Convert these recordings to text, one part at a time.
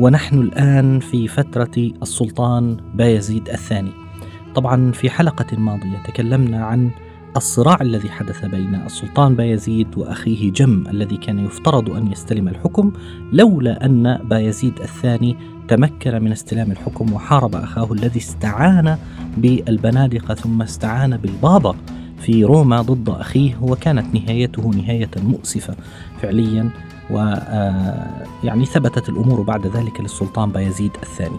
ونحن الآن في فترة السلطان بايزيد الثاني. طبعا في حلقة ماضية تكلمنا عن الصراع الذي حدث بين السلطان بايزيد وأخيه جم الذي كان يفترض أن يستلم الحكم لولا أن بايزيد الثاني تمكن من استلام الحكم وحارب أخاه الذي استعان بالبنادقة ثم استعان بالبابا في روما ضد أخيه وكانت نهايته نهاية مؤسفة فعليا و يعني ثبتت الأمور بعد ذلك للسلطان بايزيد الثاني.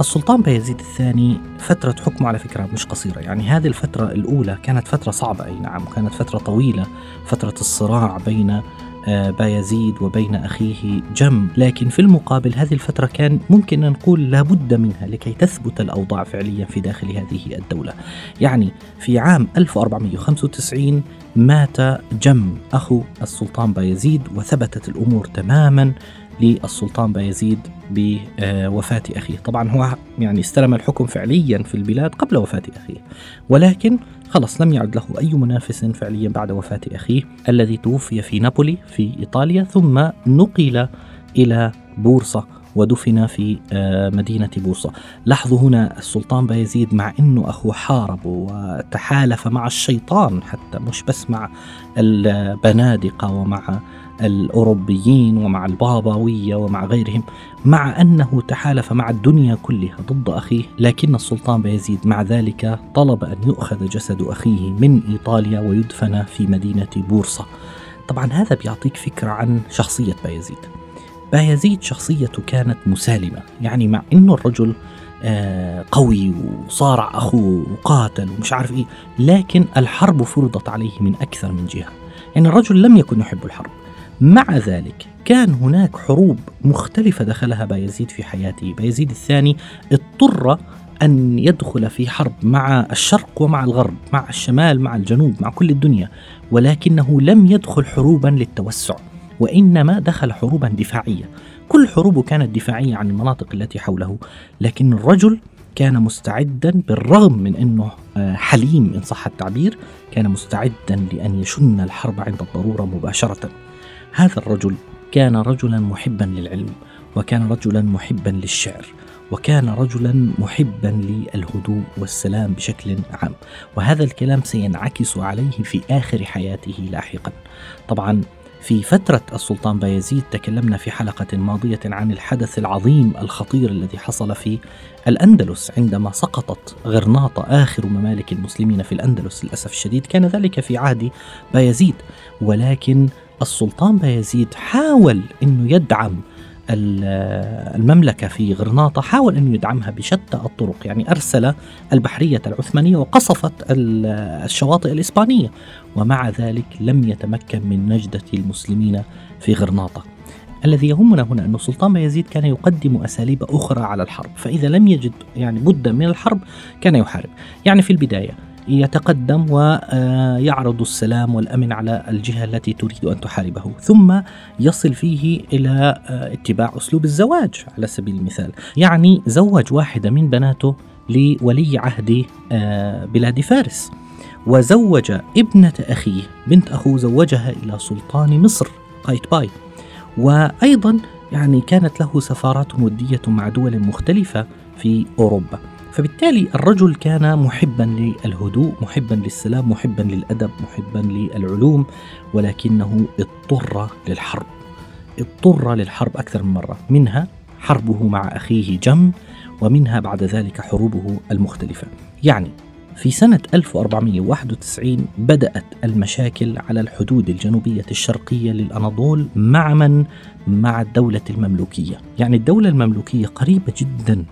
السلطان بايزيد الثاني فترة حكمه على فكرة مش قصيرة يعني هذه الفترة الأولى كانت فترة صعبة أي نعم كانت فترة طويلة فترة الصراع بين بايزيد وبين أخيه جم. لكن في المقابل هذه الفترة كان ممكن أن نقول لابد منها لكي تثبت الأوضاع فعليا في داخل هذه الدولة. يعني في عام 1495 مات جم أخو السلطان بايزيد وثبتت الأمور تماما. للسلطان بايزيد بوفاة أخيه. طبعا هو يعني استلم الحكم فعليا في البلاد قبل وفاة أخيه ولكن خلص لم يعد له أي منافس فعليا بعد وفاة أخيه الذي توفي في نابولي في إيطاليا ثم نقل إلى بورصة ودفن في مدينة بورصة. لاحظوا هنا السلطان بايزيد مع أنه أخوه حارب وتحالف مع الشيطان حتى مش بس مع البنادقة ومع الأوروبيين ومع البابوية ومع غيرهم مع أنه تحالف مع الدنيا كلها ضد أخيه لكن السلطان بايزيد مع ذلك طلب أن يؤخذ جسد أخيه من إيطاليا ويدفن في مدينة بورصة. طبعا هذا بيعطيك فكرة عن شخصية بايزيد بايزيد شخصيته كانت مسالمة يعني مع أنه الرجل قوي وصارع أخوه وقاتل ومش عارف إيه لكن الحرب فرضت عليه من أكثر من جهة. يعني الرجل لم يكن يحب الحرب. مع ذلك كان هناك حروب مختلفة دخلها بايزيد في حياته. بايزيد الثاني اضطر أن يدخل في حرب مع الشرق ومع الغرب مع الشمال مع الجنوب مع كل الدنيا ولكنه لم يدخل حروبا للتوسع وإنما دخل حروبا دفاعية. كل حروبه كانت دفاعية عن المناطق التي حوله لكن الرجل كان مستعدا بالرغم من أنه حليم إن صح التعبير كان مستعدا لأن يشن الحرب عند الضرورة مباشرة. هذا الرجل كان رجلا محبا للعلم وكان رجلا محبا للشعر وكان رجلا محبا للهدوء والسلام بشكل عام. وهذا الكلام سينعكس عليه في آخر حياته لاحقا. طبعا في فترة السلطان بايزيد تكلمنا في حلقة ماضية عن الحدث العظيم الخطير الذي حصل في الأندلس عندما سقطت غرناطة آخر ممالك المسلمين في الأندلس. للأسف الشديد كان ذلك في عهد بايزيد ولكن السلطان بايزيد حاول إنه يدعم المملكة في غرناطة حاول أن يدعمها بشتى الطرق يعني أرسل البحرية العثمانية وقصفت الشواطئ الإسبانية ومع ذلك لم يتمكن من نجدة المسلمين في غرناطة. الذي يهمنا هنا أن السلطان بايزيد كان يقدم أساليب أخرى على الحرب فإذا لم يجد يعني بدا من الحرب كان يحارب. يعني في البداية يتقدم ويعرض السلام والأمن على الجهة التي تريد أن تحاربه، ثم يصل فيه إلى اتباع أسلوب الزواج على سبيل المثال، يعني زوج واحدة من بناته لولي عهد بلاد فارس. وزوج ابنة أخيه بنت أخوه زوجها إلى سلطان مصر قايتباي. وأيضا يعني كانت له سفارات ودية مع دول مختلفة في أوروبا. فبالتالي الرجل كان محبا للهدوء محبا للسلام محبا للأدب محبا للعلوم ولكنه اضطر للحرب. اضطر للحرب أكثر من مرة. منها حربه مع أخيه جم ومنها بعد ذلك حروبه المختلفة. يعني في سنة 1491 بدأت المشاكل على الحدود الجنوبية الشرقية للأناضول مع من؟ مع الدولة المملوكية. يعني الدولة المملوكية قريبة جدا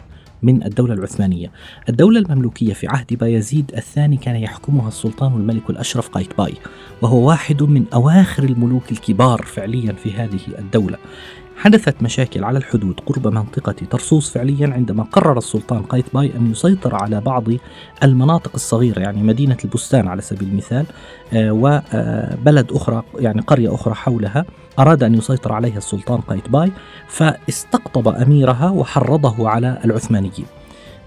من الدولة العثمانية. الدولة المملوكية في عهد بايزيد الثاني كان يحكمها السلطان الملك الأشرف قايتباي وهو واحد من أواخر الملوك الكبار فعليا في هذه الدولة. حدثت مشاكل على الحدود قرب منطقة طرسوس فعليا عندما قرر السلطان قايتباي أن يسيطر على بعض المناطق الصغيرة يعني مدينة البستان على سبيل المثال آه، وبلد أخرى يعني قرية أخرى حولها. أراد أن يسيطر عليها السلطان قايتباي فاستقطب أميرها وحرضه على العثمانيين.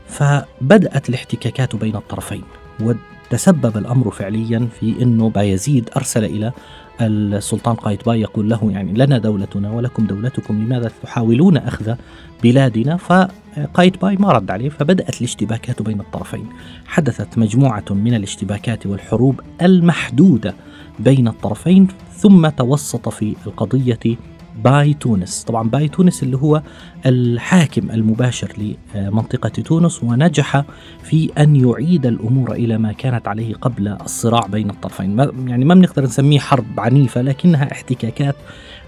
فبدأت الاحتكاكات بين الطرفين وتسبب الأمر فعليا في أنه بايزيد أرسل إلى السلطان قايتباي يقول له يعني لنا دولتنا ولكم دولتكم لماذا تحاولون أخذ بلادنا؟ فقايتباي ما رد عليه فبدأت الاشتباكات بين الطرفين. حدثت مجموعة من الاشتباكات والحروب المحدودة بين الطرفين ثم توسط في القضية باي تونس. طبعا باي تونس اللي هو الحاكم المباشر لمنطقة تونس ونجح في أن يعيد الأمور إلى ما كانت عليه قبل الصراع بين الطرفين. يعني ما بنقدر نسميه حرب عنيفة لكنها احتكاكات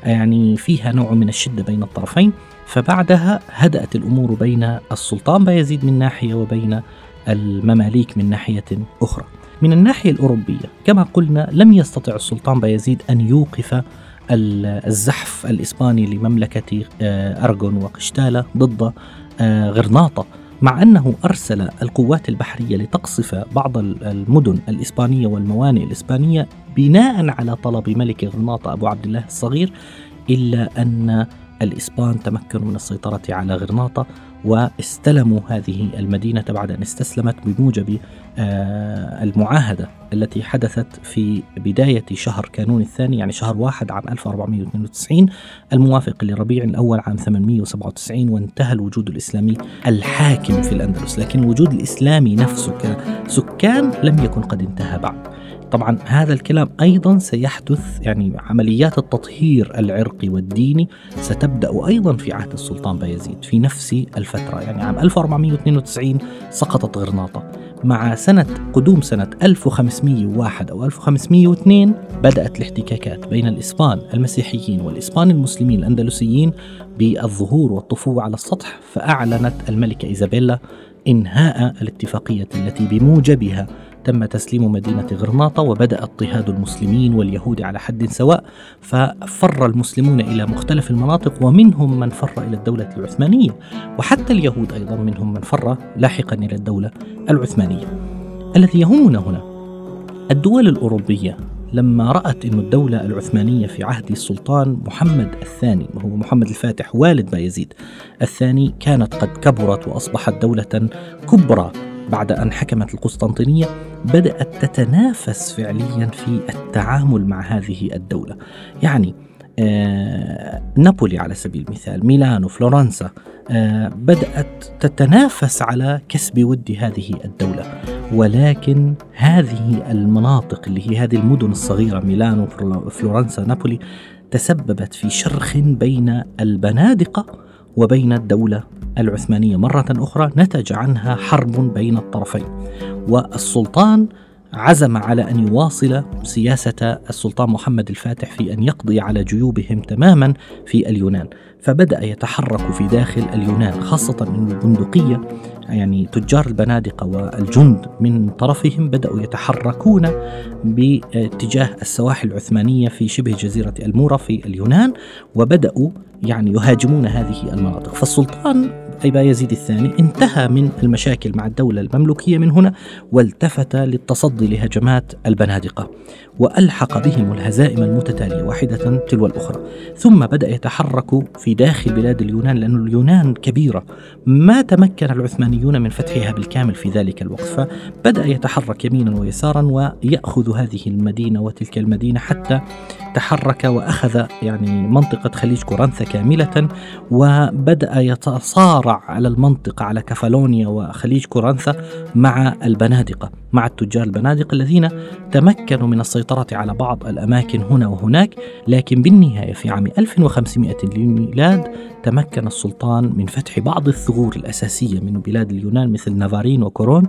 يعني فيها نوع من الشدة بين الطرفين. فبعدها هدأت الأمور بين السلطان بايزيد من ناحية وبين المماليك من ناحية أخرى. من الناحية الأوروبية كما قلنا لم يستطع السلطان بايزيد أن يوقف الزحف الإسباني لمملكة آه، أرغون وقشتالة ضد آه، غرناطة مع أنه أرسل القوات البحرية لتقصف بعض المدن الإسبانية والموانئ الإسبانية بناء على طلب ملك غرناطة أبو عبد الله الصغير إلا أن الإسبان تمكنوا من السيطرة على غرناطة واستلموا هذه المدينة بعد أن استسلمت بموجب آه، المعاهدة التي حدثت في بداية شهر كانون الثاني يعني شهر واحد عام 1492 الموافق لربيع الأول عام 897 وانتهى الوجود الإسلامي الحاكم في الأندلس. لكن الوجود الإسلامي نفسه كسكان لم يكن قد انتهى بعد. طبعا هذا الكلام أيضا سيحدث يعني عمليات التطهير العرقي والديني ستبدأ أيضا في عهد السلطان بايزيد في نفس الفترة يعني عام 1492 سقطت غرناطة. مع سنة قدوم سنة 1501 أو 1502 بدأت الاحتكاكات بين الإسبان المسيحيين والإسبان المسلمين الأندلسيين بالظهور والطفو على السطح فأعلنت الملكة إيزابيلا إنهاء الاتفاقية التي بموجبها تم تسليم مدينة غرناطة وبدأ اضطهاد المسلمين واليهود على حد سواء ففر المسلمون إلى مختلف المناطق ومنهم من فر إلى الدولة العثمانية. وحتى اليهود أيضا منهم من فر لاحقا إلى الدولة العثمانية. الذي يهمنا هنا الدول الأوروبية لما رأت أن الدولة العثمانية في عهد السلطان محمد الثاني وهو محمد الفاتح والد بايزيد الثاني كانت قد كبرت وأصبحت دولة كبرى. بعد أن حكمت القسطنطينية بدأت تتنافس فعليا في التعامل مع هذه الدولة. يعني آه نابولي على سبيل المثال ميلانو فلورنسا آه بدأت تتنافس على كسب ود هذه الدولة. ولكن هذه المناطق اللي هي هذه المدن الصغيرة ميلانو فلورنسا نابولي تسببت في شرخ بين البنادقة وبين الدولة العثمانية مرة أخرى نتج عنها حرب بين الطرفين. والسلطان عزم على أن يواصل سياسة السلطان محمد الفاتح في أن يقضي على جيوبهم تماما في اليونان، فبدأ يتحرك في داخل اليونان خاصة ان البندقية يعني تجار البنادقه والجند من طرفهم بدأوا يتحركون باتجاه السواحل العثمانية في شبه جزيرة المورا في اليونان وبدأوا يعني يهاجمون هذه المناطق، فالسلطان أي يزيد الثاني. انتهى من المشاكل مع الدولة المملوكية من هنا والتفت للتصدي لهجمات البنادقة وألحق بهم الهزائم المتتالية واحدة تلو الأخرى. ثم بدأ يتحرك في داخل بلاد اليونان لأن اليونان كبيرة. ما تمكن العثمانيون من فتحها بالكامل في ذلك الوقت فبدأ يتحرك يمينا ويسارا ويأخذ هذه المدينة وتلك المدينة حتى تحرك وأخذ يعني منطقة خليج كورنثا كاملة وبدأ يتصارع على المنطقة على كفالونيا وخليج كورنثا مع البنادقة مع التجار البنادق الذين تمكنوا من السيطرة على بعض الأماكن هنا وهناك. لكن بالنهاية في عام 1500 للميلاد تمكن السلطان من فتح بعض الثغور الأساسية من بلاد اليونان مثل نافارين وكورون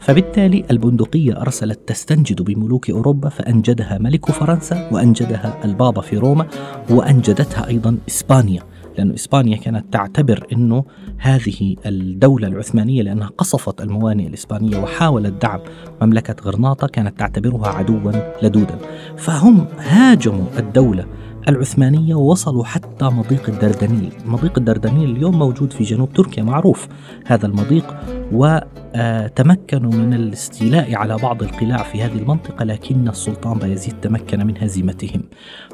فبالتالي البندقية أرسلت تستنجد بملوك أوروبا فأنجدها ملك فرنسا وأنجدها البابا في روما وأنجدتها أيضا إسبانيا لأن إسبانيا كانت تعتبر أنه هذه الدولة العثمانية لأنها قصفت الموانئ الإسبانية وحاولت دعم مملكة غرناطة كانت تعتبرها عدوا لدودا. فهم هاجموا الدولة العثمانية ووصلوا حتى مضيق الدردنيل. مضيق الدردنيل اليوم موجود في جنوب تركيا معروف هذا المضيق وتمكنوا من الاستيلاء على بعض القلاع في هذه المنطقة لكن السلطان بايزيد تمكن من هزيمتهم.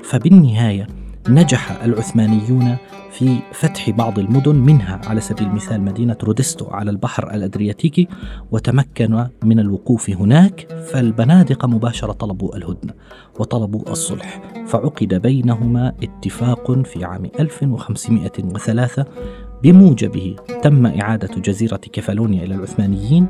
فبالنهاية نجح العثمانيون في فتح بعض المدن منها على سبيل المثال مدينة رودستو على البحر الأدرياتيكي وتمكن من الوقوف هناك فالبنادقة مباشرة طلبوا الهدنة وطلبوا الصلح فعقد بينهما اتفاق في عام 1503 بموجبه تم إعادة جزيرة كفالونيا إلى العثمانيين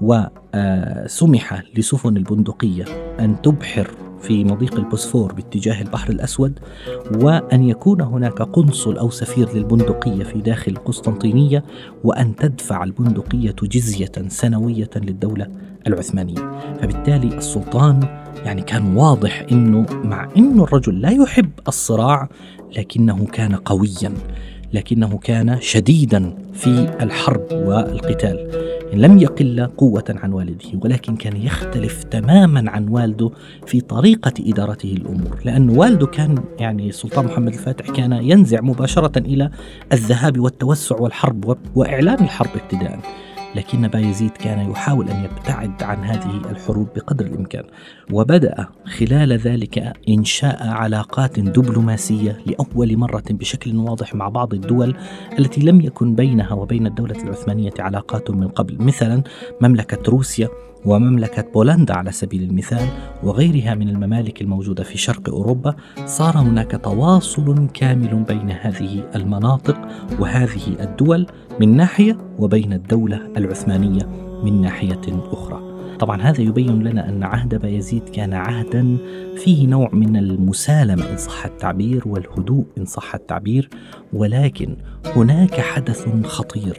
وسمح لسفن البندقية أن تبحر في مضيق البوسفور باتجاه البحر الأسود وأن يكون هناك قنصل أو سفير للبندقية في داخل القسطنطينية وأن تدفع البندقية جزية سنوية للدولة العثمانية. فبالتالي السلطان يعني كان واضح أنه مع أنه الرجل لا يحب الصراع لكنه كان قويا لكنه كان شديدا في الحرب والقتال. لم يقل قوة عن والده ولكن كان يختلف تماما عن والده في طريقة إدارته الأمور لأن والده كان يعني السلطان محمد الفاتح كان ينزع مباشرة إلى الذهاب والتوسع والحرب وإعلان الحرب ابتداء لكن بايزيد كان يحاول أن يبتعد عن هذه الحروب بقدر الإمكان. وبدأ خلال ذلك إنشاء علاقات دبلوماسية لأول مرة بشكل واضح مع بعض الدول التي لم يكن بينها وبين الدولة العثمانية علاقات من قبل. مثلا مملكة روسيا ومملكة بولندا على سبيل المثال وغيرها من الممالك الموجودة في شرق أوروبا صار هناك تواصل كامل بين هذه المناطق وهذه الدول من ناحية وبين الدولة العثمانية من ناحية أخرى. طبعا هذا يبين لنا أن عهد بايزيد كان عهدا فيه نوع من المسالمة إن صح التعبير والهدوء إن صح التعبير ولكن هناك حدث خطير.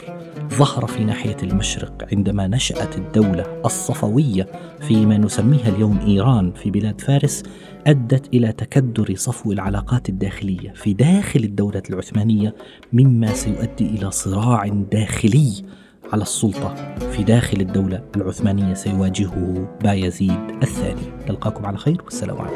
ظهر في ناحية المشرق عندما نشأت الدولة الصفوية في ما نسميها اليوم إيران في بلاد فارس أدت إلى تكدر صفو العلاقات الداخلية في داخل الدولة العثمانية مما سيؤدي إلى صراع داخلي على السلطة في داخل الدولة العثمانية سيواجهه بايزيد الثاني. نلقاكم على خير والسلام عليكم.